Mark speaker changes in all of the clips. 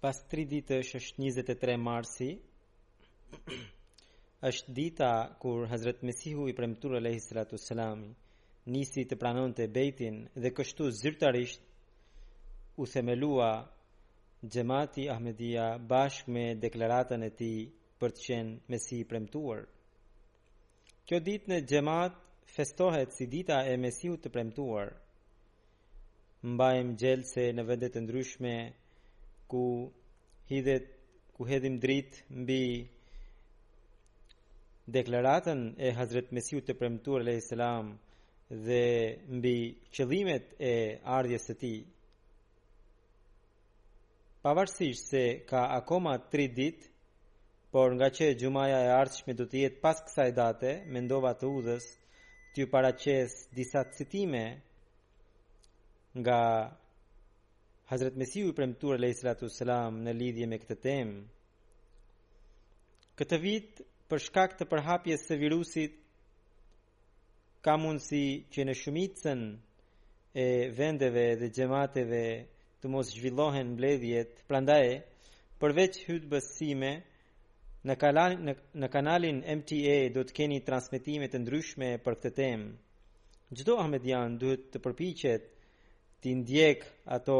Speaker 1: Pas tri ditësh është 23 marsi, është dita kur Hazret Mesihu i premtur alejhi salatu selam, nisi të pranonte bejtin dhe kështu zyrtarisht u themelua xhemati Ahmedia bashkë me deklaratën e tij për të qenë Mesihu i premtuar. Kjo ditë në xhemat festohet si dita e Mesihut të premtuar. Mbajmë xhelse në vende të ndryshme ku hidhet ku hedhim dritë mbi deklaratën e Hazret Mesihut të premtuar alejhi selam dhe mbi qëllimet e ardhjes së tij. Pavarësisht se ka akoma tri ditë, por ngaqë xhumaja e ardhshme do të jetë pas kësaj date, mendova të udhës t'ju paraqes disa citime nga Hazret Mesihu i premtuar alejhi salatu selam në lidhje me këtë temë. Këtë vit, për shkak të përhapjes së virusit ka mundësi që në shumicën e vendeve dhe xhemateve të mos zhvillohen mbledhjet, prandaj përveç hutbës sime në kanalin në, në kanalin MTA do të keni transmetime të ndryshme për këtë temë. Çdo ahmedian duhet të përpiqet t'i ndjekë ato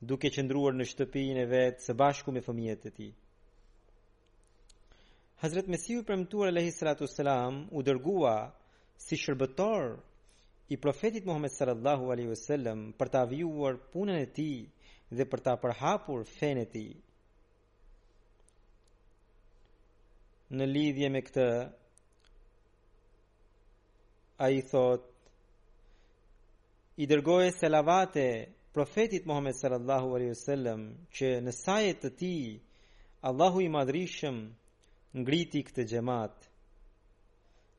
Speaker 1: duke qëndruar në shtëpinë e vet së bashku me fëmijët e tij. Hazret Mesihu i Premtuar Alejhi Salatu Selam u dërgua si shërbëtor i Profetit Muhammed Sallallahu Alejhi Veselam për ta vijuar punën e tij dhe për ta përhapur fenë e tij. Në lidhje me këtë, ai thotë, I dërgoj selavate Profetit Muhammed sallallahu alaihi wasallam që në saje të tij Allahu i Madhrishëm ngriti këtë xhemat.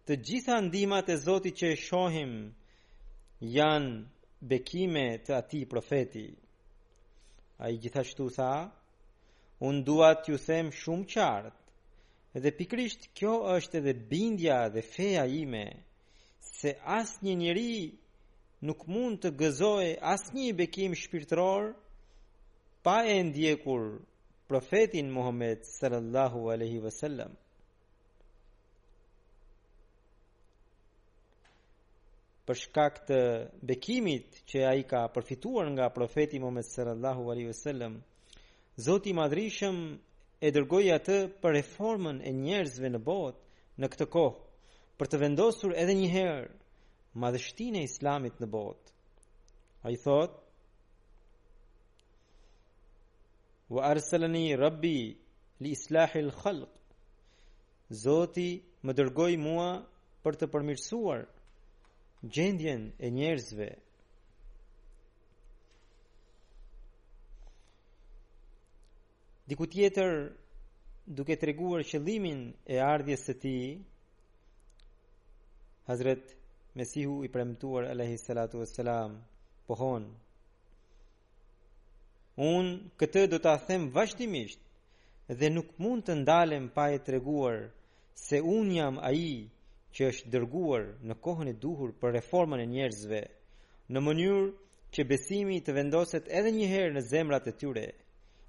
Speaker 1: Të gjitha ndihmat e Zotit që e shohim janë bekime të atij profeti. Ai gjithashtu tha: Unë dua t'ju them shumë qartë. Dhe pikërisht kjo është edhe bindja dhe feja ime. se asnjë njeri nuk mund të gëzojë asnjë bekim shpirtëror pa e ndjekur profetin Muhammed sallallahu aleyhi vësallam. Për shkak të bekimit që ai ka përfituar nga profeti Muhammed sallallahu aleyhi vësallam, Zoti i Madhërishëm e dërgoi atë për reformën e njerëzve në botë në këtë kohë, për të vendosur edhe një herë madhështinë e Islamit në botë. Ai thotë: "Wa arsalani Rabbi li islahil khalq." Zoti më dërgoi mua për të përmirësuar gjendjen e njerëzve. Diku tjetër duke treguar qëllimin e ardhjes së tij Hazret Mesihu i premtuar alayhi salatu wassalam pohon Unë këtë do ta them vazhdimisht dhe nuk mund të ndalem pa e treguar se unë jam ai që është dërguar në kohën e duhur për reformën e njerëzve, në mënyrë që besimi të vendoset edhe një herë në zemrat e tyre.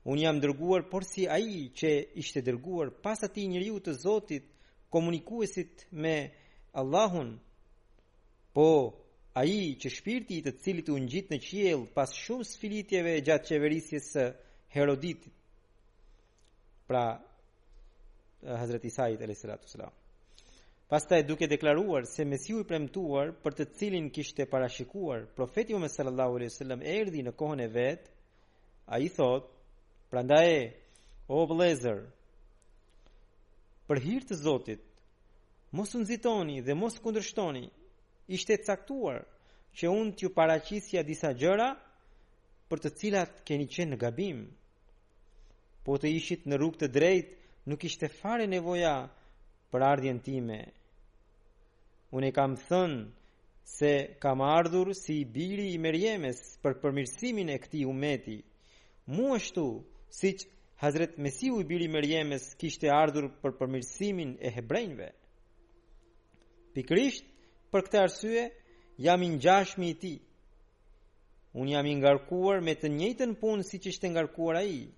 Speaker 1: Unë jam dërguar porsi ai që ishte dërguar pas atij njeriu të Zotit, komunikuesit me Allahun, Po, ai që shpirti i të cilit u ngjit në qiell pas shumë sfilitjeve gjatë qeverisjes së Heroditit. Pra, Hazret Isait alayhi salatu wasalam. Pastaj duke deklaruar se Mesihu i premtuar për të cilin kishte parashikuar profeti Muhammed sallallahu alaihi wasallam erdhi në kohën e vet, ai thotë: "Prandaj, o vëllezër, për hir të Zotit, Mos u nxitoni dhe mos kundërshtoni. Ishte caktuar që unë t'ju paraqisja disa gjëra për të cilat keni qenë në gabim. Po të ishit në rrugë të drejtë, nuk ishte fare nevoja për ardhjen time. Unë e kam thënë se kam ardhur si i biri i Merjemes për përmirësimin e këtij umeti, Mu ashtu siç Hazret Mesihu i biri Merjemes kishte ardhur për përmirësimin e hebrenjve. Pikërisht për këtë arsye jam i ngjashmi i tij. Unë jam i ngarkuar me të njëjtën punë siç ishte ngarkuar ai.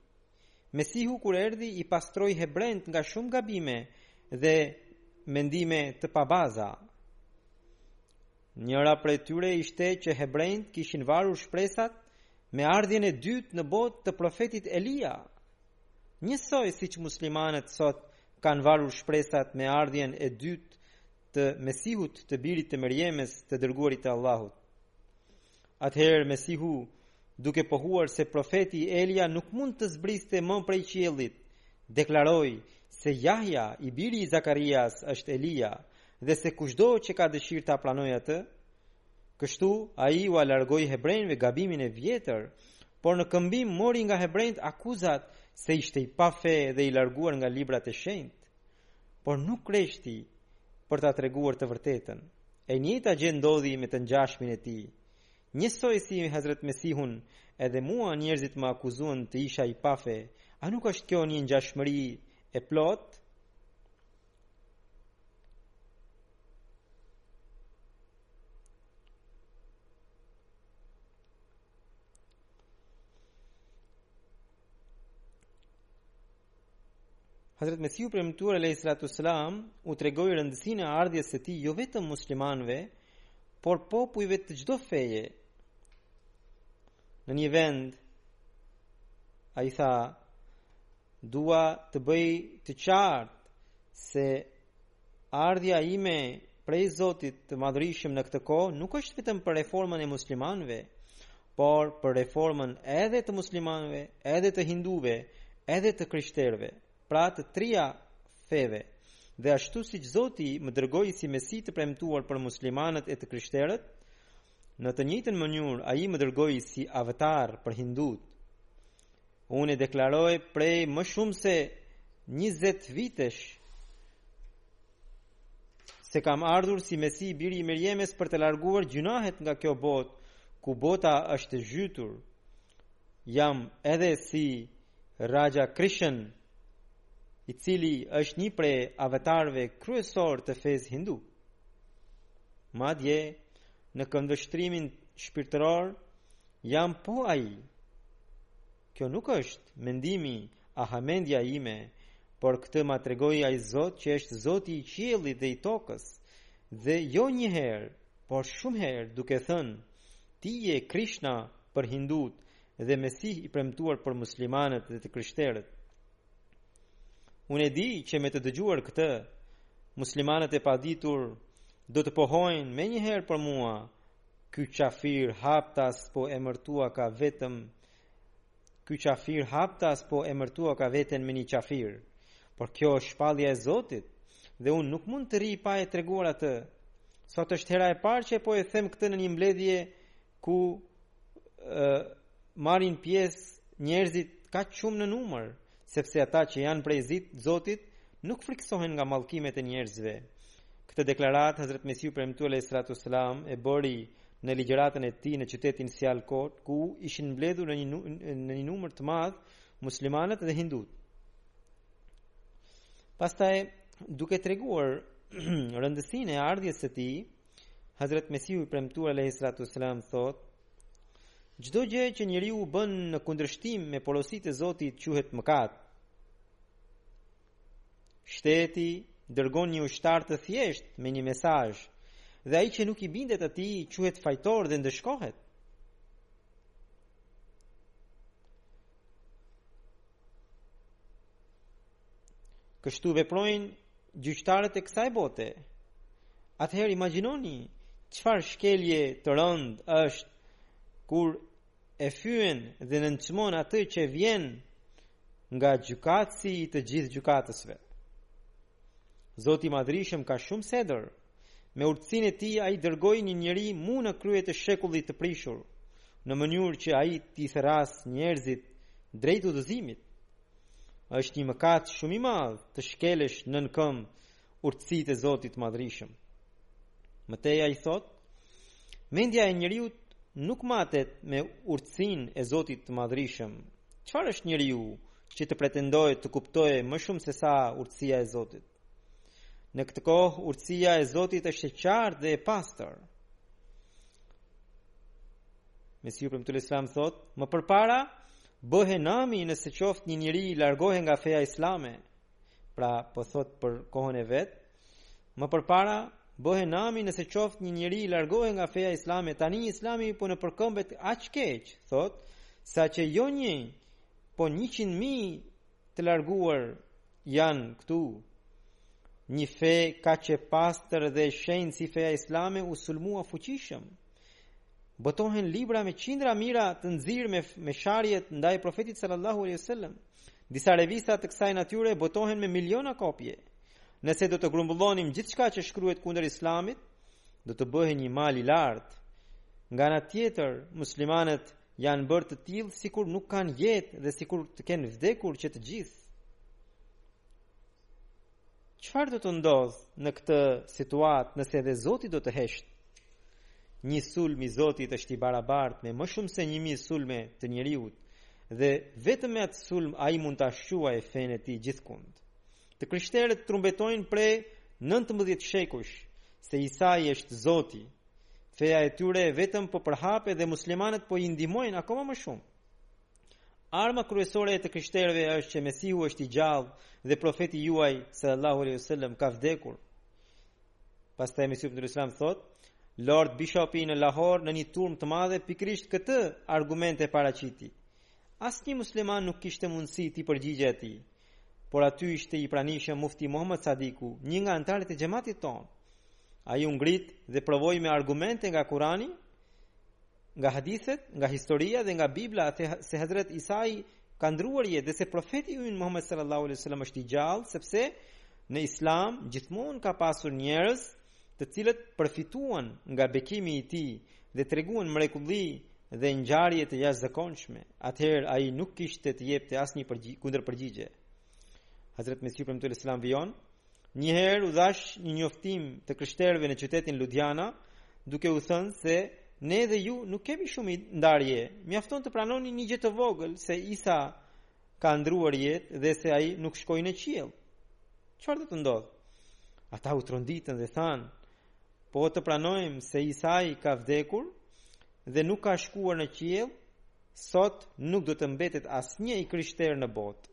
Speaker 1: Mesihu kur erdhi i pastroi hebrenjtë nga shumë gabime dhe mendime të pabaza. Njëra prej tyre ishte që hebrenjtë kishin varur shpresat me ardhjen e dytë në botë të profetit Elia. Njësoj siç muslimanët sot kanë varur shpresat me ardhjen e dytë të Mesihut të birit të Merjemes të dërguarit të Allahut. Atëherë Mesihu duke pohuar se profeti Elia nuk mund të zbriste më prej qiellit, deklaroi se Jahja, i biri i Zakarias, është Elia dhe se kushdo që ka dëshirë ta pranojë atë, kështu ai ua largoi hebrenjve gabimin e vjetër, por në këmbim mori nga hebrenjtë akuzat se ishte i pafe dhe i larguar nga librat e shenjtë. Por nuk reshti për ta treguar të vërtetën. E njëjta gjë ndodhi me të ngjashmin e tij. Njësoj si Hazret Mesihun, edhe mua njerëzit më akuzuan të isha i pafe. A nuk është kjo një ngjashmëri e plotë? Hazret Mesihu i premtuar alejhisalatu ueselam u tregoi rëndësinë e ardhjes së tij jo vetëm muslimanëve, por popujve të çdo feje. Në një vend, ai tha, dua të bëj të qartë se Ardhja ime prej Zotit të Madhërishëm në këtë kohë nuk është vetëm për reformën e muslimanëve, por për reformën edhe të muslimanëve, edhe të hinduve, edhe të krishterëve, pra të tria feve. Dhe ashtu siç Zoti më dërgoi si Mesih të premtuar për muslimanët e të krishterët, në të njëjtën mënyrë ai më dërgoi si avatar për hindut. Unë e deklaroj prej më shumë se 20 vitesh se kam ardhur si Mesih biri i Merjemes për të larguar gjynahet nga kjo botë ku bota është zhytur. Jam edhe si Raxha Krishen, i cili është një prej avatarëve kryesorë të fesë hindu. Madje në këndvështrimin shpirtëror Jam po ai. Kjo nuk është mendimi a hamendja ime, por këtë ma tregoi ai Zot që është Zoti i qiellit dhe i tokës, dhe jo një herë, por shumë herë duke thënë, ti je Krishna për hindut dhe Mesih i premtuar për muslimanët dhe të krishterët. Unë e di që me të dëgjuar këtë, muslimanët e paditur do të pohojnë menjëherë për mua, Ky qafir haptas po emërtuaka vetëm Ky qafir haptas po emërtuaka veten me një qafir. Por kjo është shpallja e Zotit dhe unë nuk mund të rri pa e treguar atë. Sot është hera e parë që po e them këtë në një mbledhje ku ë marrin pjesë njerëzit kaq shumë në numër, sepse ata që janë prej zit Zotit nuk friksohen nga mallkimet e njerëzve. Këtë deklaratë Hazret Mesihu i Premtuar alejhi salatu ue selam e bëri në ligjëratën e tij në qytetin Sialkot, ku ishin mbledhur në një në një numër të madh muslimanët dhe hindut. Pastaj duke treguar rëndësinë e ardhjes së tij, Hazret Mesihu i Premtuar alejhi salatu ue selam thotë: Çdo gjë që njeriu bën në kundërshtim me porositë e Zotit quhet mëkat. Shteti dërgon një ushtar të thjeshtë me një mesazh dhe ai që nuk i bindet atij quhet fajtor dhe ndëshkohet. Kështu veprojnë gjyqtarët e kësaj bote. Atëherë imagjinoni çfarë shkelje të rëndë është kur e fyen dhe nënçmon atë që vjen nga gjykatësi i të gjithë gjykatësve. Zoti i Madhrishëm ka shumë sedër. Me urtësinë e tij ai dërgoi një njeri mu në krye të shekullit të prishur, në mënyrë që ai t'i thërrasë njerëzit drejt udhëzimit. Është një mëkat shumë i madh të shkelësh nën këmbë urtësitë e Zotit të Madhrishëm. Më tej ai thotë, mendja e njeriut nuk matet me urtësinë e Zotit të Madhrishëm. Çfarë është njeriu që të pretendojë të kuptojë më shumë se sa urtësia e Zotit? Në këtë kohë urtësia e Zotit është e qartë dhe e pastër. Mesihu i Premtuar alejhi selam thotë, më përpara Bëhej nami nëse qoftë një njeri largohej nga feja islame. Pra, po thotë për kohën e vet. Më përpara, bëhej nami nëse qoftë një njeri largohej nga feja islame. Tani Islami po nëpërkëmbet aq keq, thotë, saqë jo një, po 100.000 të larguar janë këtu. Një fe kaq e pastër dhe e shenjtë si feja islame u sulmua fuqishëm. botohen libra me qindra mijëra të nxirë me me sharjet ndaj profetit sallallahu alaihi wasallam. Disa revista të kësaj natyre botohen me miliona kopje. Nëse do të grumbullonim gjithçka që shkruhet kundër Islamit, do të bëhej një mal i lartë. Nga ana tjetër, muslimanët janë bërë të tillë sikur nuk kanë jetë dhe sikur të kenë vdekur që të gjithë. Çfarë do të ndodhë në këtë situatë nëse edhe Zoti do të heshtë? Një sulm i Zotit është i barabartë me më shumë se 1000 sulme të njeriut dhe vetëm me atë sulm ai mund ta shquajë fenë e tij gjithkund. Të krishterët trumbetojnë prej 19 shekujsh se Isai është Zoti. Feja e tyre vetëm po përhapet dhe muslimanët po i ndihmojnë akoma më shumë. Arma kryesore e të krishterëve është që Mesihu është i gjallë dhe profeti juaj sallallahu alaihi wasallam ka vdekur. Pastaj Mesihu alaihi salam thotë, Lord Bishopi në Lahore në një turmë të madhe pikërisht këtë argument e paraqiti. Asnjë musliman nuk kishte mundësi t'i përgjigjej atij. Por aty ishte i pranishëm Mufti Muhammad Sadiku, një nga anëtarët e xhematit tonë. Ai u ngrit dhe provoi me argumente nga Kurani nga hadithet, nga historia dhe nga Bibla atë se Hazrat Isai ka ndërruar jetë dhe se profeti ynë Muhammed sallallahu alaihi wasallam është i gjallë sepse në Islam gjithmonë ka pasur njerëz të cilët përfituan nga bekimi i tij dhe treguan mrekulli dhe ngjarje të jashtëzakonshme. Atëherë ai nuk kishte të jepte asnjë kundërpërgjigje. Hazrat Mesihu i Premtuar alaihi salam vijon Një herë u dhashë një njoftim të krishterëve në qytetin Ludhiana, duke u thënë se ne dhe ju nuk kemi shumë ndarje. Mjafton të pranoni një gjë të vogël se Isa ka ndërruar jetë dhe se ai nuk shkoi në qiell. Çfarë do të ndodhë? Ata u tronditën dhe thanë, po të pranojmë se Isai ka vdekur dhe nuk ka shkuar në qiell, Sot nuk do të mbetet asnjë i krishterë në botë.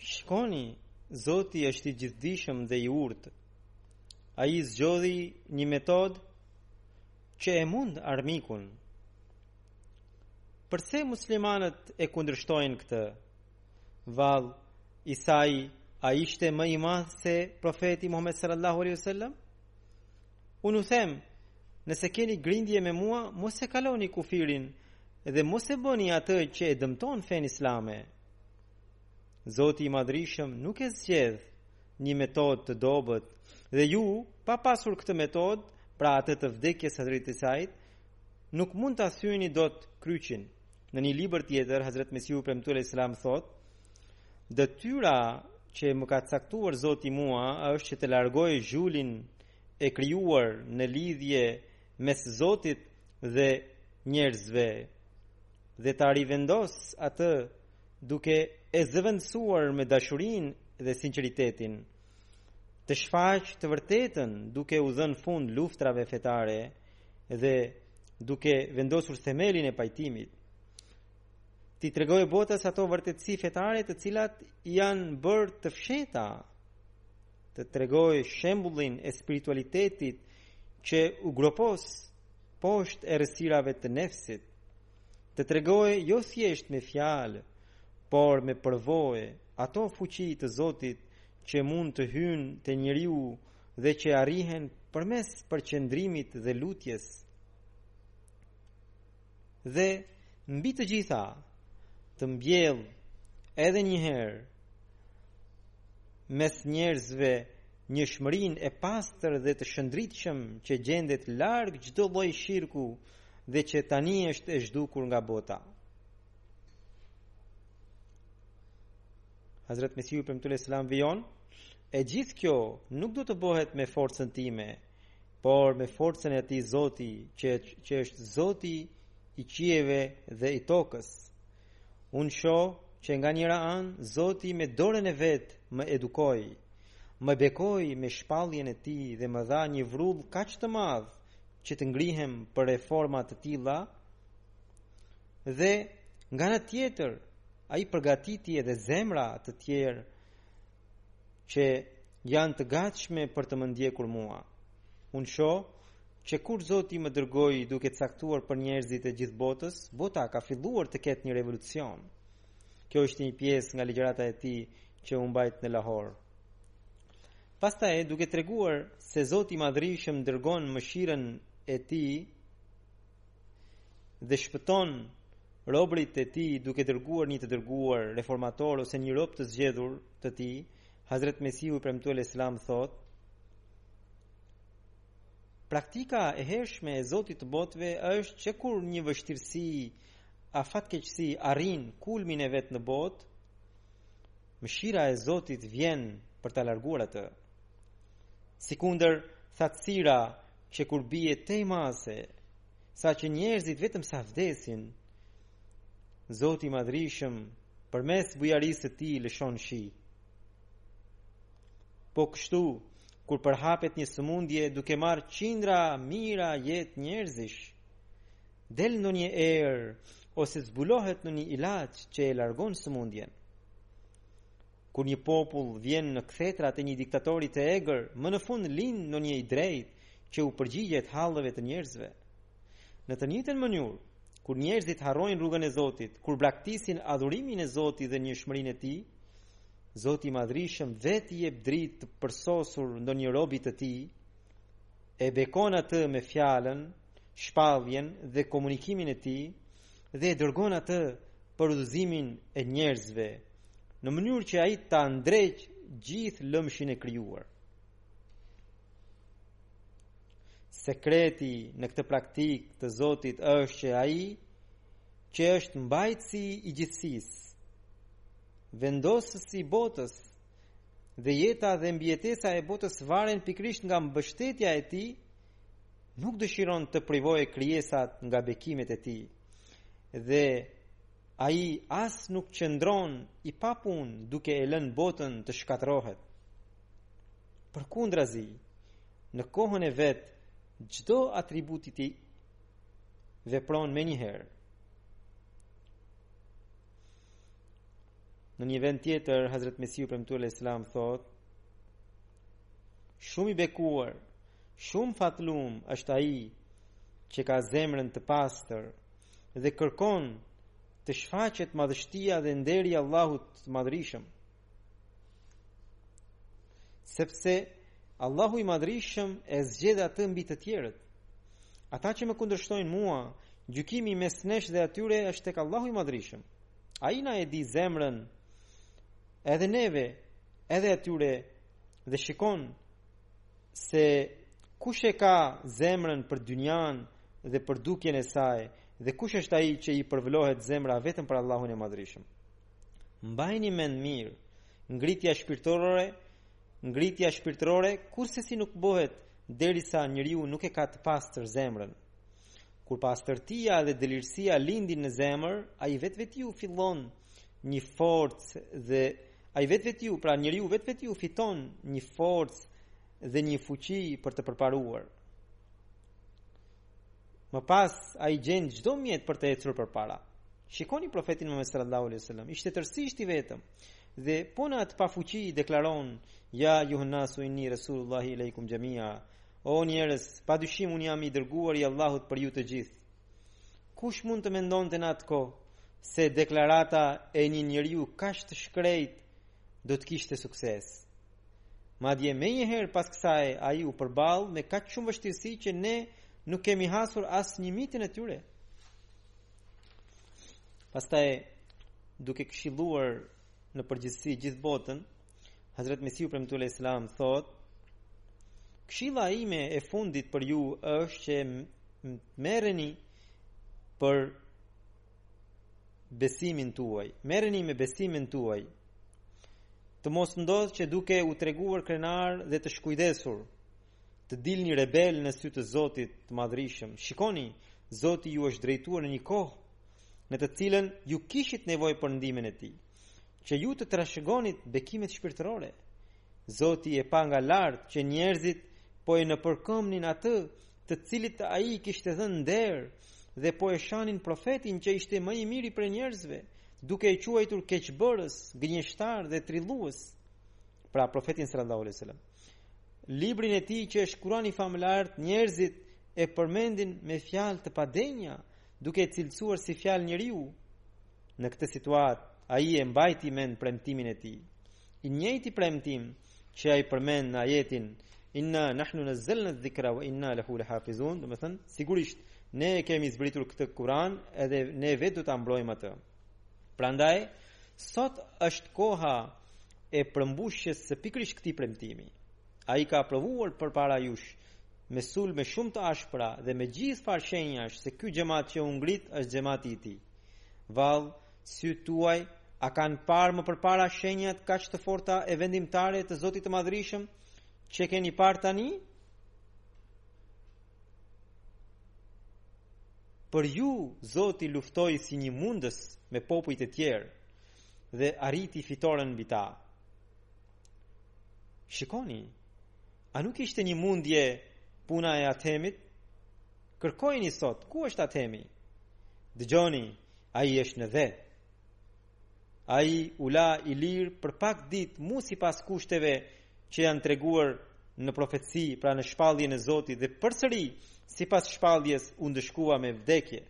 Speaker 1: Shikoni, Zoti është i gjithdijshëm dhe i urtë. Ai zgjodhi një metodë që e mund armikun. Përse muslimanët e kundërshtojnë këtë? Vallë, Isai a ishte më i madh se profeti Muhammed sallallahu alaihi wasallam? Unë u them, nëse keni grindje me mua, mos e kaloni kufirin dhe mos e bëni atë që e dëmton fenë islame. Zoti i madhërishëm nuk e zgjedh një metodë të dobët dhe ju, pa pasur këtë metodë, pra atë të vdekjes së Hazret Isait, nuk mund ta thyeni dot kryqin. Në një libër tjetër, Hazret Mesihu i Premtuar alaihi salam thotë, Detyra që më ka caktuar Zoti mua është që të largoj zhulin e krijuar në lidhje mes Zotit dhe njerëzve dhe ta rivendos atë duke e zëvendësuar me dashurinë dhe sinqeritetin të shfaq të vërtetën duke u dhënë fund luftrave fetare dhe duke vendosur themelin e pajtimit t'i tregojë botës ato vërtetësi fetare të cilat janë bërë të fshehta të tregojë shembullin e spiritualitetit që u gropos poshtë errësirave të nefsit të tregojë jo thjesht me fjalë por me përvojë ato fuqi të Zotit që mund të hyjnë te njeriu dhe që arrihen përmes përqendrimit dhe lutjes dhe mbi të gjitha të mbjellë edhe një herë mes njerëzve njëshmërinë e pastër dhe të shndritshëm që gjendet larg çdo lloj shirku dhe që tani është e zhdukur nga bota. Hazret Mesihu i Premtuar alejhi selam vijon, e gjithë kjo nuk do të bëhet me forcën time, por me forcën e atij Zoti që që është Zoti i qiejve dhe i tokës. Unë shoh që nga njëra anë Zoti me dorën e vet më edukoi, më bekoi me shpalljen e tij dhe më dha një vrull kaq të madh që të ngrihem për reforma të tilla. Dhe nga ana tjetër, ai përgatiti edhe zemra të tjerë që janë të gatshme për të më ndjekur mua. Unë shoh që kur Zoti më dërgoi duke caktuar për njerëzit e gjithë botës, bota ka filluar të ketë një revolucion. Kjo është një pjesë nga ligjërata e tij që u mbajt në Lahore. Pastaj duke treguar se Zoti i Madhërishëm dërgon mëshirën e tij dhe shpëton robërit e tij duke dërguar një të dërguar reformator ose një rob të zgjedhur të tij, Hazret Mesihu i Premtuar alejhi selam thotë, praktika e hershme e Zotit të botëve është që kur një vështirësi a fatkeqësi arrin kulmin e vet në botë, Mëshira e Zotit vjen për ta larguar atë. Sikundër thatësira që kur bie tej mase, saqë njerëzit vetëm sa vdesin, Zoti i Madhërishëm përmes bujarisë së tij lëshon shi. Po kështu, kur përhapet një sëmundje duke marrë qindra mijëra jetë njerëzish, Del ndonjë erë ose zbulohet ndonjë ilaç që e largon sëmundjen. Kur një popull vjen në kthetrat e një diktatori të egër, më në fund lind ndonjë i drejtë që u përgjigjet halleve të njerëzve. Në të njëjtën mënyrë, kur njerëzit harrojnë rrugën e Zotit, kur braktisin adhurimin e Zotit dhe njëshmërinë e Tij, Zoti i Madhërishëm vetë i jep dritë të përsosur ndonjë robi të Tij, e bekon atë me fjalën shpalljen dhe komunikimin e tij dhe e dërgon atë për udhëzimin e njerëzve në mënyrë që ai ta ndreqë gjithë lëmshin e krijuar. Sekreti në këtë praktikë të Zotit është që ai që është mbajtësi i gjithësisë, vendosësi i botës dhe jeta dhe mbijetesa e botës varen pikërisht nga mbështetja e tij nuk dëshiron të privojë krijesat nga bekimet e tij. Dhe ai as nuk qëndron i papunë duke e lënë botën të shkatërrohet. Përkundrazi, në kohën e vet çdo atribut i tij vepron menjëherë. Në një vend tjetër Hazret Mesihu i Premtuar alejhi selam thotë Shumë i bekuar, shumë fatlum është ai që ka zemrën të pastër dhe kërkon të shfaqet madhështia dhe nderi i Allahut të madhërishëm. Sepse Allahu i madhërishëm e zgjedh atë mbi të tjerët. Ata që më kundërshtojnë mua, gjykimi mes nesh dhe atyre është tek Allahu i madhërishëm. Ai na e di zemrën edhe neve, edhe atyre dhe shikon se kush e ka zemrën për dynjanë dhe për dukjen e saj dhe kush është ai që i përvëlohet zemra vetëm për Allahun e Madhërishëm. Mbani mend mirë, ngritja shpirtërore, ngritja shpirtërore kurrsesi nuk bëhet derisa njeriu nuk e ka të pastër zemrën. Kur pastërtia dhe dëlirësia lindin në zemër, ai vetvetiu fillon një forcë dhe ai vetvetiu, pra njeriu vetvetiu fiton një forcë dhe një fuqi për të përparuar. Më pas ai gjen çdo mjet për të ecur përpara. Shikoni profetin Muhammed sallallahu alaihi wasallam, ishte tërësisht i vetëm dhe po në atë pafuqi deklaron: "Ja ejjuhannasu inni rasulullahi ileikum xhemia." O njerëz, pa dyshim unë jam i dërguar i Allahut për ju të gjithë. Kush mund të mendonte në atë kohë, se deklarata e një njeriu kaq të shkretë do të kishte sukses. Madje menjëherë pas kësaj ai u përball me kaq shumë vështirësi që ne nuk kemi hasur as një të mijtën e tyre. Pastaj duke këshilluar në përgjithësi gjithë botën, Hazret Mesihu i Premtuar Aleyhi Salam thot Këshilla ime e fundit për ju është që merreni me besimin tuaj. Merreni me besimin tuaj. Të mos ndodhë që duke u treguar krenar dhe të shkujdesur, të dilni rebel në sy të Zotit të Madhrishëm. Shikoni, Zoti ju është drejtuar në një kohë në të cilën ju kishit nevojë për ndihmën e tij. që ju të trashëgonit bekimet shpirtërore. Zoti e pa nga lart që njerëzit po e nëpërkëmnin atë të cilit ai i kishte dhënë nder dhe po e shanin profetin që ishte më i miri prej njerëzve, duke e quajtur keqbërës, gënjeshtar dhe trillues, pra profetin sallallahu alaihi wasallam. Librin e tij që është Kurani famëlartë njerëzit e përmendin me fjalë të padenja, duke e cilësuar si fjalë njeriu, Në këtë situatë, ai e mbajti mend premtimin e tij. I njëjti premtim që ai përmend në ajetin Inna nahnu nazzalna dhikra wa inna lahu lahafizun, domethënë sigurisht ne e kemi zbritur këtë Kuran edhe ne vetë do ta mbrojmë atë. Prandaj sot është koha e përmbushjes së pikërisht këtij premtimi. Ai ka provuar përpara jush me sulme shumë të ashpra dhe me gjithfarë shenjash se ky xhemat që u ngrit është xhemati i tij. Vallë, sytë tuaj a kanë parë më përpara shenjat kaq të forta e vendimtare të Zotit të Madhrishëm që keni parë tani? Për ju, Zoti luftoi si një mundës me popujt e tjerë dhe arriti fitoren mbi ta. Shikoni, a nuk ishte një mundje puna e Athemit? Kërkojeni sot, ku është Athemi? Dëgjoni, ai është në dhe. Ai u la i lirë për pak ditë mu sipas kushteve që janë treguar në profeci, pra në shpalljen e Zotit dhe përsëri sipas shpalljes u ndëshkua me vdekje.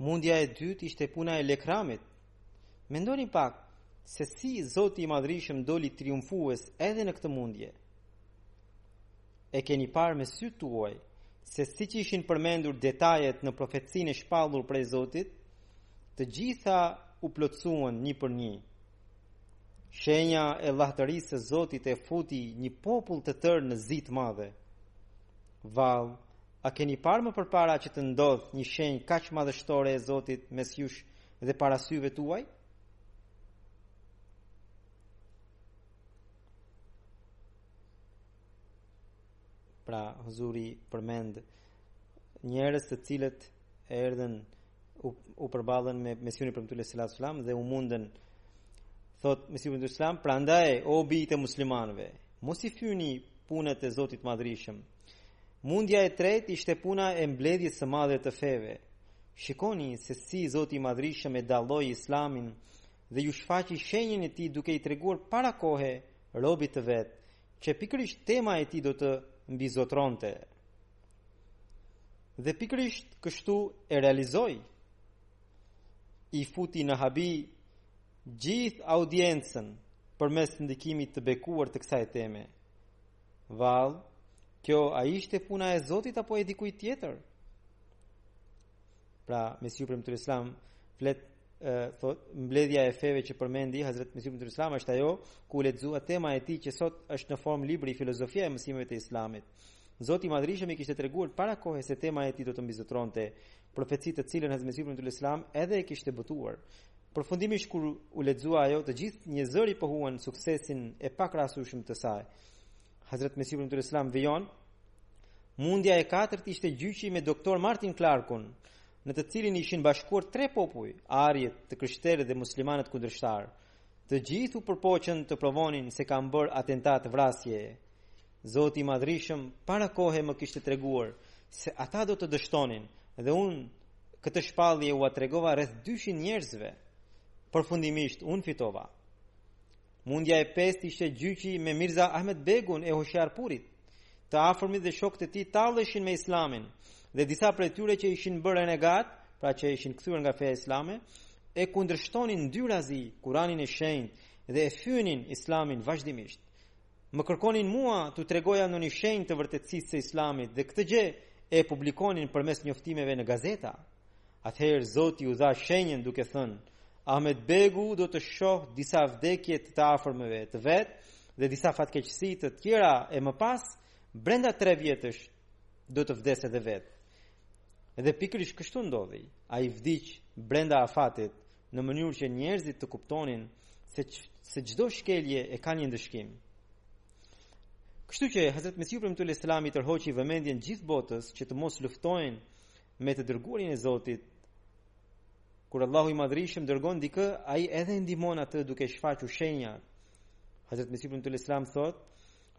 Speaker 1: Mundja e dytë ishte puna e Lekramit. Mendoni pak se si Zoti i Madhrishëm doli triumfues edhe në këtë mundje. E keni parë me sytë tuaj se siç ishin përmendur detajet në profecinë e shpallur prej Zotit, të gjitha u plotësuan një për një. Shenja e llahtarisë së Zotit e futi një popull të tërë në zi të madhe. Vallë, a keni parë më përpara që të ndodhë një shenjë kaq madhështore e Zotit mes jush dhe para syve tuaj? pra huzuri përmend njerëz të cilët erdhën u, u përballën me Mesihun e Premtuar alejhi selam dhe u mundën thotë Mesihu i Premtuar alejhi selam prandaj o bijtë e muslimanëve mos i fyni punët e Zotit madhrishëm mundja e tretë ishte puna e mbledhjes së madhe të feve shikoni se si Zoti i madhrishëm e dalloi islamin dhe iu shfaqi shenjën e tij duke i treguar para kohe robit të vet, që pikërisht tema e tij do të mbizotronte. Dhe pikërisht kështu e realizoi. I futi në habi gjithë audiencën përmes ndikimit të bekuar të kësaj teme. Vallë, kjo a ishte puna e Zotit apo e dikujt tjetër? Pra, Mesihu i Premtuar alejhi selam flet thot mbledhja e feve që përmendi Hazrat Mesihu i Premtuar alejhi selam është ajo ku u lexua tema e tij që sot është në formë libri filozofia e mësimeve të Islamit. Zoti i Madhrishëm i kishte treguar para kohe se tema e tij do të mbizotronte profeci të cilën Hazrat Mesihu i Premtuar alejhi selam edhe e kishte botuar. Përfundimisht kur u lexua ajo, të gjithë një zëri pohuan suksesin e pakrahasueshëm të saj. Hazrat Mesihu i Premtuar alejhi selam vijon Mundja e katërt ishte gjyqi me doktor Martin Clarkun, në të cilin ishin bashkuar tre popuj, arjet, të krishterët dhe muslimanët kundërshtarë. Të gjithë u përpoqën të provonin se kam bërë atentat vrasje. Zoti i Madhrishëm para kohe më kishte treguar se ata do të dështonin dhe unë këtë shpallje ua tregova rreth 200 njerëzve. Përfundimisht unë fitova. Mundja e pestë ishte gjyqi me Mirza Ahmed Begun e Hoshiarpurit. Të afërmit dhe shokët e tij talleshin me Islamin dhe disa prej tyre që ishin bërë renegatë, pra që ishin kthyer nga feja islame, e kundërshtonin ndyrazi Kur'anin e Shenjtë dhe e fyenin Islamin vazhdimisht. Më kërkonin mua t'u tregoja ndonjë shenjë të vërtetësisë së Islamit dhe këtë gjë e publikonin përmes njoftimeve në gazeta. Atëherë Zoti u dha shenjën duke thënë, Ahmed Begu do të shohë disa vdekje të të afërmve të vet dhe disa fatkeqësi të tjera e më pas brenda 3 vjetësh do të vdesë edhe vetë. Edhe pikërisht kështu ndodhi. Ai vdiq brenda afatit në mënyrë që njerëzit të kuptonin se se çdo shkelje e ka një ndëshkim. Kështu që Hazrat Mesihu i Premtuar alejhi selam i tërhoqi vëmendjen gjithë botës që të mos luftojnë me të dërguarin e Zotit. Kur Allahu i Madhërishëm dërgon dikë, ai edhe e ndihmon atë duke shfaqur shenja. Hazrat Mesihu i Premtuar alejhi selam thot,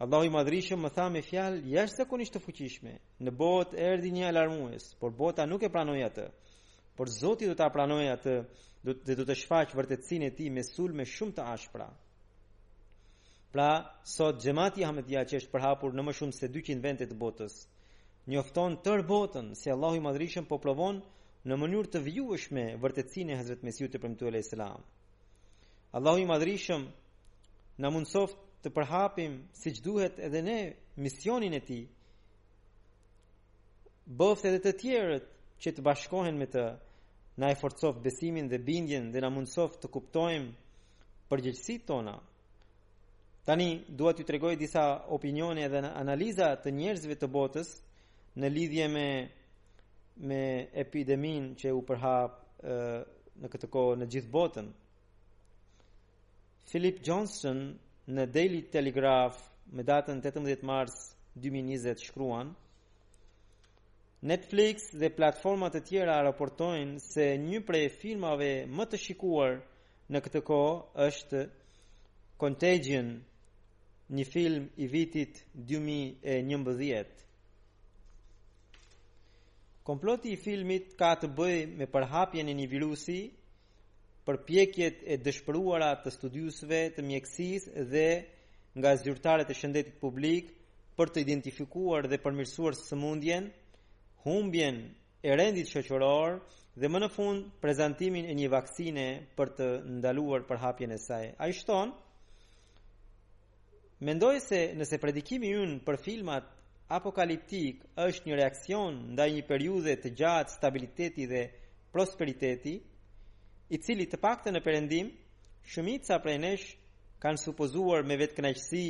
Speaker 1: Allahu i Madhërishëm më tha me fjalë jashtëzakonisht të fuqishme, në botë erdhi një alarmues, por bota nuk e pranoi atë. Por Zoti do ta pranojë atë dhe do të shfaqë vërtetësinë e tij me sulme shumë të ashpra. Pra, sot xhemati Ahmedia që është përhapur në më shumë se 200 vende të botës, njofton tërë botën se Allahu i Madhërishëm po provon në mënyrë të vijueshme vërtetësinë e Hazrat Mesihut të Premtuar alejhi selam. Allahu i Madhërishëm na mundësoftë të përhapim siç duhet edhe ne misionin e tij. Bëftë edhe të tjerët që të bashkohen me të, na e forcoftë besimin dhe bindjen dhe na mundësoftë të kuptojmë përgjegjësitë tona. Tani dua t'ju tregoj disa opinione dhe analiza të njerëzve të botës në lidhje me me epideminë që u përhap në këtë kohë në gjithë botën. Philip Johnston në Daily Telegraph me datën 18 mars 2020 shkruan Netflix dhe platforma të tjera raportojnë se një prej filmave më të shikuar Në këtë kohë është Contagion, një film i vitit 2011. Komploti i filmit ka të bëjë me përhapjen e një virusi, përpjekjet e dëshpëruara të studiuesve të mjekësisë dhe nga zyrtarët e shëndetit publik për të identifikuar dhe përmirësuar sëmundjen, humbjen e rendit shoqëror dhe më në fund prezantimin e një vaksine për të ndaluar përhapjen e saj. Ai shton, Mendoj se nëse predikimi ynë për filmat apokaliptik është një reaksion ndaj një periudhe të gjatë stabiliteti dhe prosperiteti, i cili të paktën në Perëndim, shumica prej nesh kanë supozuar me vetëkënaqësi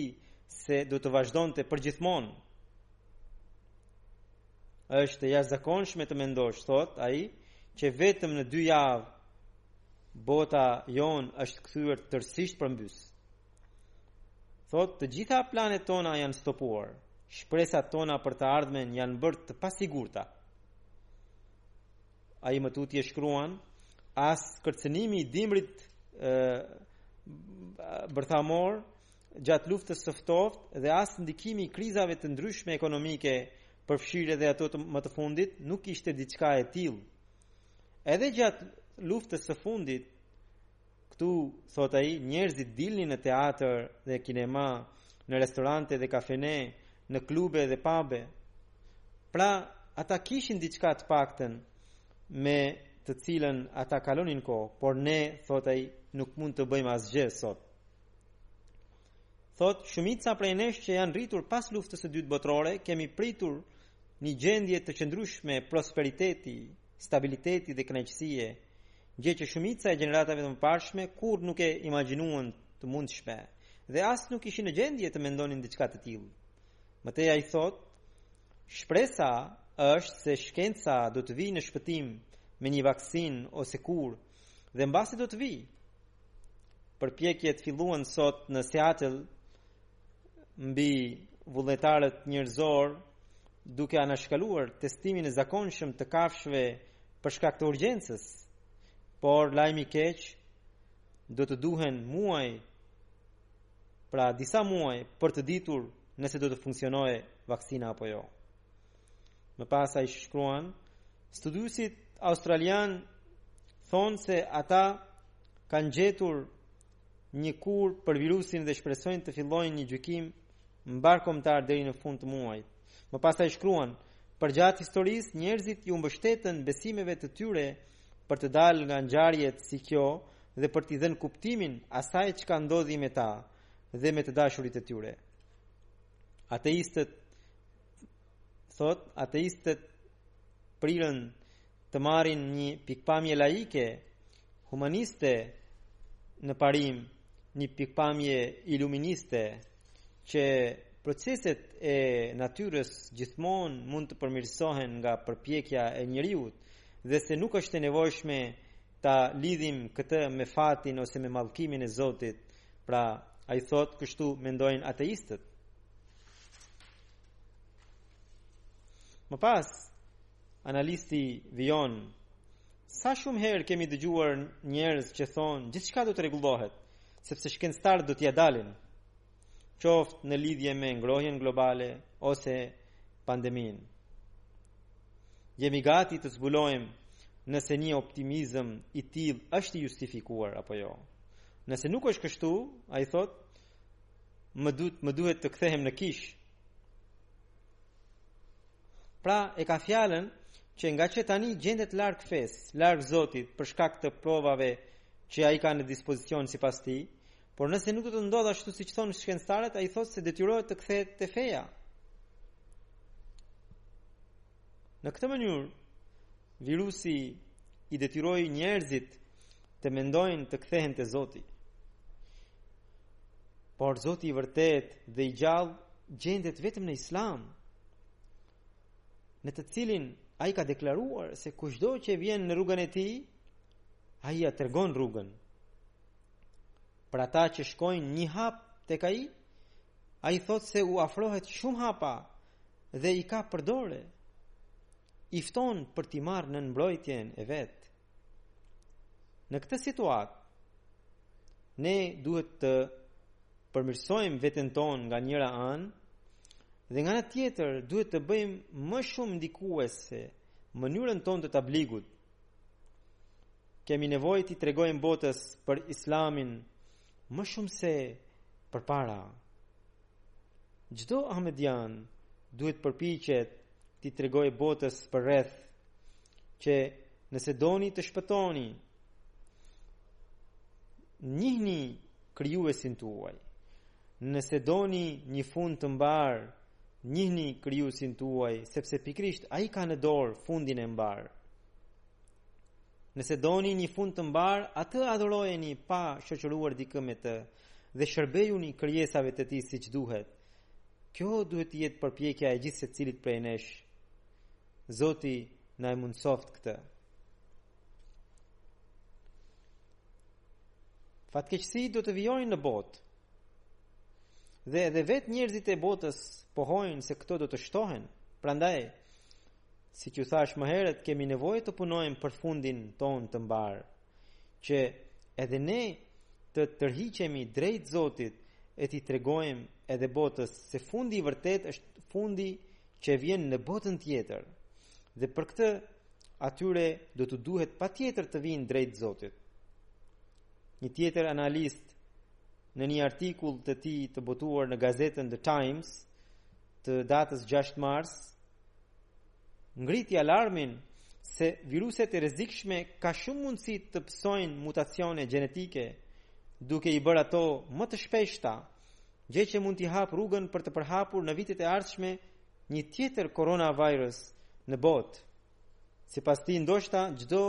Speaker 1: se do të vazhdonte përgjithmonë. është e jashtëzakonshme të mendosh, thot ai, që vetëm në dy javë bota jonë është kthyer tërësisht përmbys. Thot, të gjitha planet tona janë stopuar, shpresat tona për të ardhmen janë bërë të pasigurta. Ai më tutje shkruan, as kërcënimi i dimrit ë bërthamor gjatë luftës së ftohtë dhe as ndikimi i krizave të ndryshme ekonomike, përfshirë edhe ato të, më të fundit, nuk ishte diçka e tillë. Edhe gjatë luftës së fundit, këtu thot ai, njerëzit dilnin në teatër dhe kinema, në restorante dhe kafene, në klube dhe pabe. Pra, ata kishin diçka të paktën me të cilën ata kalonin kohë, por ne, thot ai, nuk mund të bëjmë asgjë sot. Thot, shumica prej nesh që janë rritur pas luftës së dytë botërore, kemi pritur një gjendje të qëndrueshme prosperiteti, stabiliteti dhe kënaqësie, gjë që shumica e gjeneratave të mëparshme kurrë nuk e imagjinuan të mundshme dhe as nuk ishin në gjendje të mendonin diçka të tillë. Më tej ai thot, shpresa është se shkenca do të vijë në shpëtim me një vaksinë ose kurë Dhe mbase do të vijë. Përpjekjet filluan sot në Seattle mbi vullnetarët njerëzorë duke anashkaluar testimin e zakonshëm të kafshëve për shkak të urgjencës. Por lajmi i keq do të duhen muaj pra disa muaj për të ditur nëse do të funksionojë vaksina apo jo. Më pas ai shkruan, studiuesit australianë thonë se ata kanë gjetur një kurë për virusin dhe shpresojnë të fillojnë një gjykim mbarëkombëtar deri në fund të muajit. Më pas ai shkruan, përgjatë historisë njerëzit iu mbështetën besimeve të tyre për të dalë nga ngjarjet si kjo dhe për t'i dhënë kuptimin asaj çka ndodhi me ta dhe me të dashurit e tyre. ateistët thot ateistët priren të marrin një pikëpamje laike humaniste në parim një pikëpamje iluministe që proceset e natyrës gjithmonë mund të përmirësohen nga përpjekja e njeriut dhe se nuk është e nevojshme ta lidhim këtë me fatin ose me mallkimin e Zotit Pra, ai thotë kështu mendojnë ateistët. Më pas, analisti vijon sa shumë herë kemi dëgjuar njerëz që thonë gjithçka do të rregullohet, sepse shkencëtarët do t'ia dalin qoftë në lidhje me ngrohjen globale ose pandeminë. Jemi gati të zbulojmë nëse një optimizëm i tillë është i justifikuar apo jo. Nëse nuk është kështu, ai thotë, më duhet, më duhet të kthehem në kishë. Pra, e ka fjallën që ngaqë tani gjendet larg fesë, larg zotit, për shkak të provave që ai ka në dispozicion sipas tij, por nëse nuk do të ndodhë ashtu siç thonë shkencëtarët, ai thotë se detyrohet të kthehet te feja. Në këtë mënyrë, virusi i detyroi njerëzit të mendojnë të kthehen te Zoti. Por Zoti i vërtetë dhe i gjallë gjendet vetëm në Islam, në të cilin ai ka deklaruar se kushdo që vjen në rrugën e tij, ai ia tregon rrugën. Për ata që shkojnë një hap tek ai, ai thotë se u afrohet shumë hapa dhe i kap për dore, i fton për t'i marrë nën mbrojtjen e vet. Në këtë situatë, ne duhet të përmirësojmë veten tonë nga njëra anë, dhe nga ana tjetër duhet të bëjmë më shumë ndikuese mënyrën tonë të tabligut. Kemi nevojë t'i tregojmë botës për islamin më shumë se përpara. Çdo ahmedian duhet të përpiqet t'i tregojë botës përreth që nëse doni të shpëtoni njihni krijuesin tuaj. Nëse doni një fund të mbarë, njihni krijuesin tuaj, sepse pikërisht ai ka në dorë fundin e mbarë. Nëse doni një fund të mbarë, atë adhurojeni pa shoqëruar dikë me të dhe shërbejuni krijesave të tij siç duhet. Kjo duhet të jetë përpjekja e gjithsecilit prej nesh. Zoti na e mundësoftë këtë. Fatkeqësi do të vijojnë në botë. Dhe edhe vetë njerëzit e botës pohojnë se këto do të shtohen. Prandaj, siç u thashë më herët, kemi nevojë të punojmë për fundin tonë të mbarë. që edhe ne të tërhiqemi drejt Zotit e t'i tregojmë edhe botës se fundi i vërtetë është fundi që vjen në botën tjetër. Dhe për këtë atyre do t'u duhet patjetër të vijnë drejt Zotit. Një tjetër analist në një artikull të tij të botuar në gazetën The Times të datës 6 mars ngriti alarmin se viruset e rrezikshme ka shumë mundësi të pësojnë mutacione gjenetike, duke i bërë ato më të shpeshta, gjë që mund t'i hapë rrugën për të përhapur në vitet e ardhshme një tjetër coronavirus në botë. Sipas tij, ndoshta çdo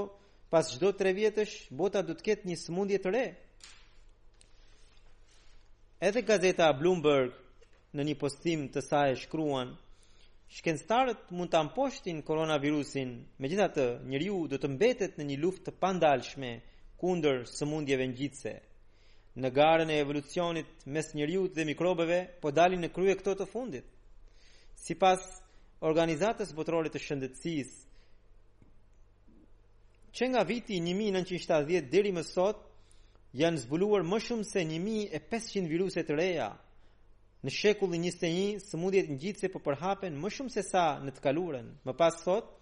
Speaker 1: pas çdo 3 vjetësh bota do të ketë një sëmundje të re. Edhe gazeta Bloomberg Në një postim të saj shkruan, Shkencëtarët mund ta mposhtin koronavirusin, megjithatë, njeriu do të mbetet në një luftë të pandalshme kundër sëmundjeve ngjitëse. Në garën e evolucionit mes njeriut dhe mikrobeve po dalin në krye këto të fundit. Sipas Organizatës Botërore të Shëndetësisë, Që nga viti 1970 deri më sot janë zbuluar më shumë se 1500 viruse të reja. Në shekullin 21, sëmundjet ngjitëse po përhapen më shumë se sa në të kaluarën. Më pas sot,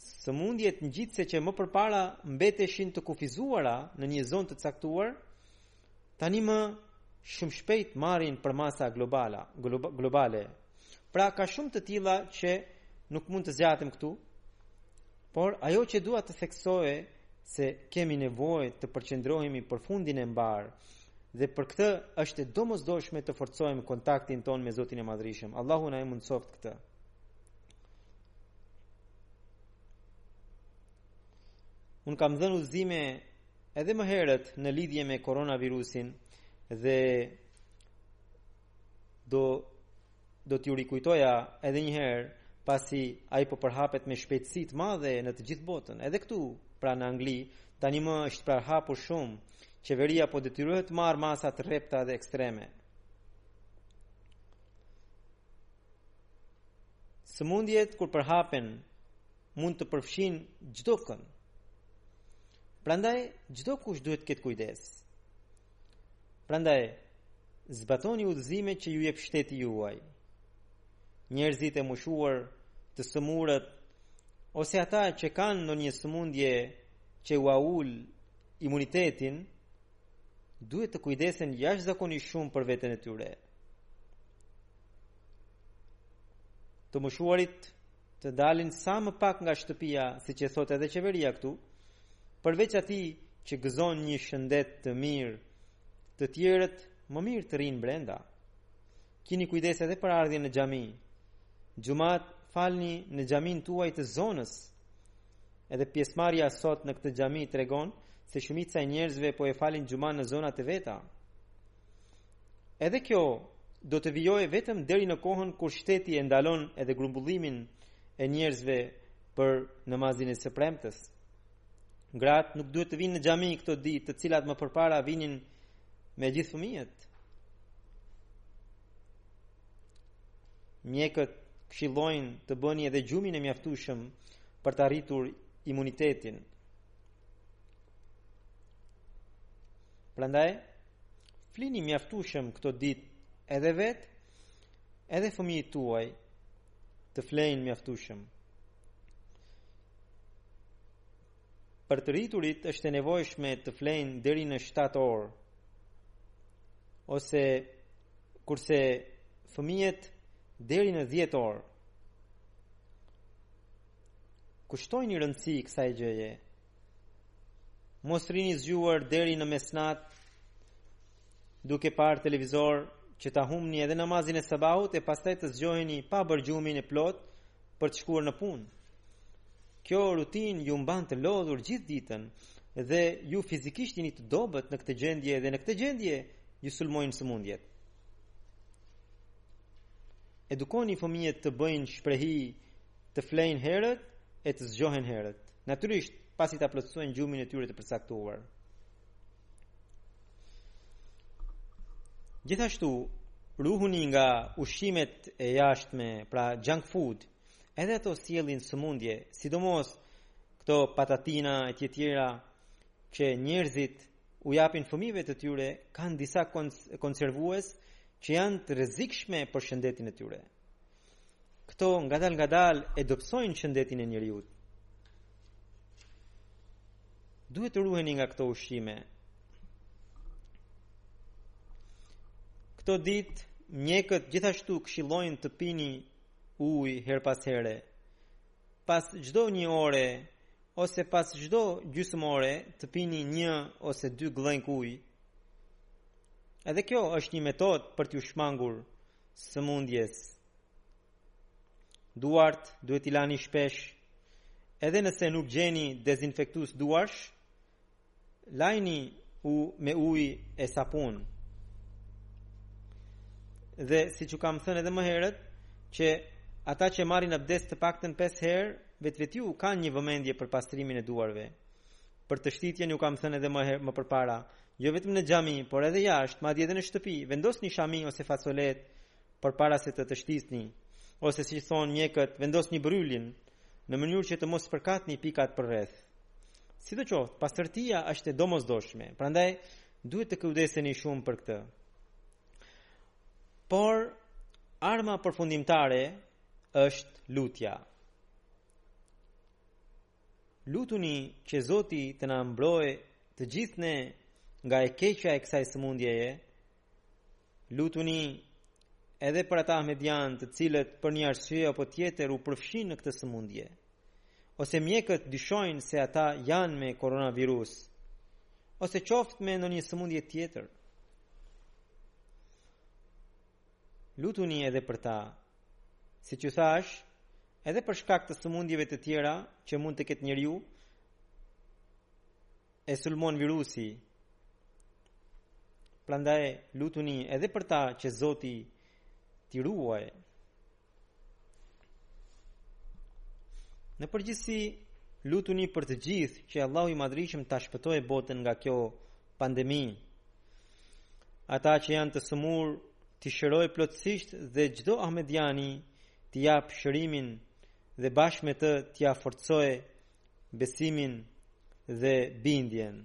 Speaker 1: sëmundjet ngjitëse që më përpara mbeteshin të kufizuara në një zonë të caktuar, tanimë shumë shpejt marrin përmasa globala, globale. Pra ka shumë të tilla që nuk mund të zgjatem këtu, por ajo që dua të theksoj se kemi nevojë të përqendrohemi për fundin e mbarë dhe për këtë është e domosdoshme të forcojmë kontaktin tonë me Zotin e Madhërishëm. Allahu na e mundësoftë këtë. Unë kam dhënë udhëzime edhe më herët në lidhje me koronavirusin dhe do do t'ju rikujtoja edhe një herë pasi ai po përhapet me shpejtësi të madhe në të gjithë botën. Edhe këtu, pra në Angli, tanimë është përhapur shumë. Qeveria po detyrohet të marrë masa të rrepta dhe ekstreme. Sëmundjet kur përhapen mund të përfshijnë çdokënd. Prandaj çdokush duhet të ketë kujdes. Prandaj, zbatoni udhëzimet që ju jep shteti juaj. Njerëzit e moshuar, të sëmurët ose ata që kanë ndonjë sëmundje që ua ul imunitetin, duhet të kujdesen jashtëzakonisht shumë për veten e tyre. Të moshuarit të dalin sa më pak nga shtëpia, siç e thotë edhe qeveria këtu, përveç atij që gëzon një shëndet të mirë, të tjerët më mirë të rrinë brenda. Kini kujdes edhe për ardhjen në xhami. Xhumatë falni në xhaminë tuaj të zonës. Edhe pjesëmarrja sot në këtë xhami tregon se shumica e njerëzve po e falin xhumanë në zonat e veta. Edhe kjo do të vijojë vetëm deri në kohën kur shteti e ndalon edhe grumbullimin e njerëzve për namazin e së premtes. Gratë nuk duhet të vijnë në xhami këto ditë, të cilat më përpara vinin me gjithë fëmijët. Mjekët këshillojnë të bëni edhe gjumin e mjaftueshëm për ta rritur imunitetin. Prandaj, flini mjaftueshëm këto ditë edhe vetë, edhe fëmijët tuaj të flejnë mjaftueshëm. Për të rriturit është e nevojshme të flejnë deri në 7 orë. Ose kurse fëmijët deri në 10 orë. Kushtojini rëndësi kësaj gjëje. mos rrini zgjuar deri në mesnatë duke parë televizor që ta humbni edhe namazin e sabahut e pastaj të zgjoheni pa bërë gjumin e plotë për të shkuar në punë. Kjo rutinë ju mban të lodhur gjithë ditën dhe ju fizikisht jeni të dobët në këtë gjendje dhe në këtë gjendje ju sulmojnë sëmundjet. Edukoni fëmijët të bëjnë shprehi, të flejnë herët e të zgjohen herët. Natyrisht, pasi ta plotësojnë gjumin e tyre të përcaktuar. Gjithashtu, ruhuni nga ushqimet e jashtme, pra junk food, edhe ato sjellin sëmundje, sidomos këto patatina e të tjera që njerëzit u japin fëmijëve të tyre kanë disa konservues që janë të rrezikshme për shëndetin e tyre. Këto ngadalë ngadalë e dobësojnë shëndetin e njeriut. Duhet të ruheni nga këto ushqime. Këto ditë, mjekët gjithashtu këshillojnë të pini ujë herë pas here. Pas çdo një ore, ose pas çdo gjysmë ore, të pini një ose dy gllënjka ujë. Edhe kjo është një metodë për t'iu shmangur sëmundjes. Duart duhet t'i lani shpesh, edhe nëse nuk gjeni dezinfektues duarsh, lajini me ujë e sapun. Dhe siç ju kam thënë edhe më herët, që ata që marrin abdest të paktën 5 herë, vetvetiu kanë një vëmendje për pastrimin e duarve. Për teshtitjen ju kam thënë edhe më herë më përpara, jo vetëm në xhami, por edhe jashtë, madje edhe në shtëpi, vendosni shami ose facoletë përpara se të teshtisni, ose siç thonë mjekët, vendosni brylin në mënyrë që të mos spërkatni pikat
Speaker 2: përreth. Sidoqoftë, pastërtia është e domosdoshme, prandaj duhet të kujdeseni shumë për këtë. Por arma përfundimtare është lutja. Lutuni që Zoti të na mbrojë të gjithë ne nga e keqja e kësaj sëmundjeje. Lutuni edhe për ata ahmedianë të cilët për një arsye apo tjetër u përfshinë në këtë sëmundje. Ose mjekët dyshojnë se ata janë me koronavirus, ose qoftë me ndonjë sëmundje tjetër. Lutuni edhe për ta, Siç ju thashë, edhe për shkak të sëmundjeve të tjera që mund të ketë njeriu, e sulmon virusi. Prandaj lutuni edhe për ta që Zoti t'i ruajë. Në përgjithësi lutuni për të gjithë që Allahu i Madhërishëm ta shpëtojë botën nga kjo pandemi. Ata që janë të sëmurë t'i shërojë plotësisht dhe çdo ahmediani t'i japë shërimin dhe bashkë me të t'ia forcojë besimin dhe bindjen.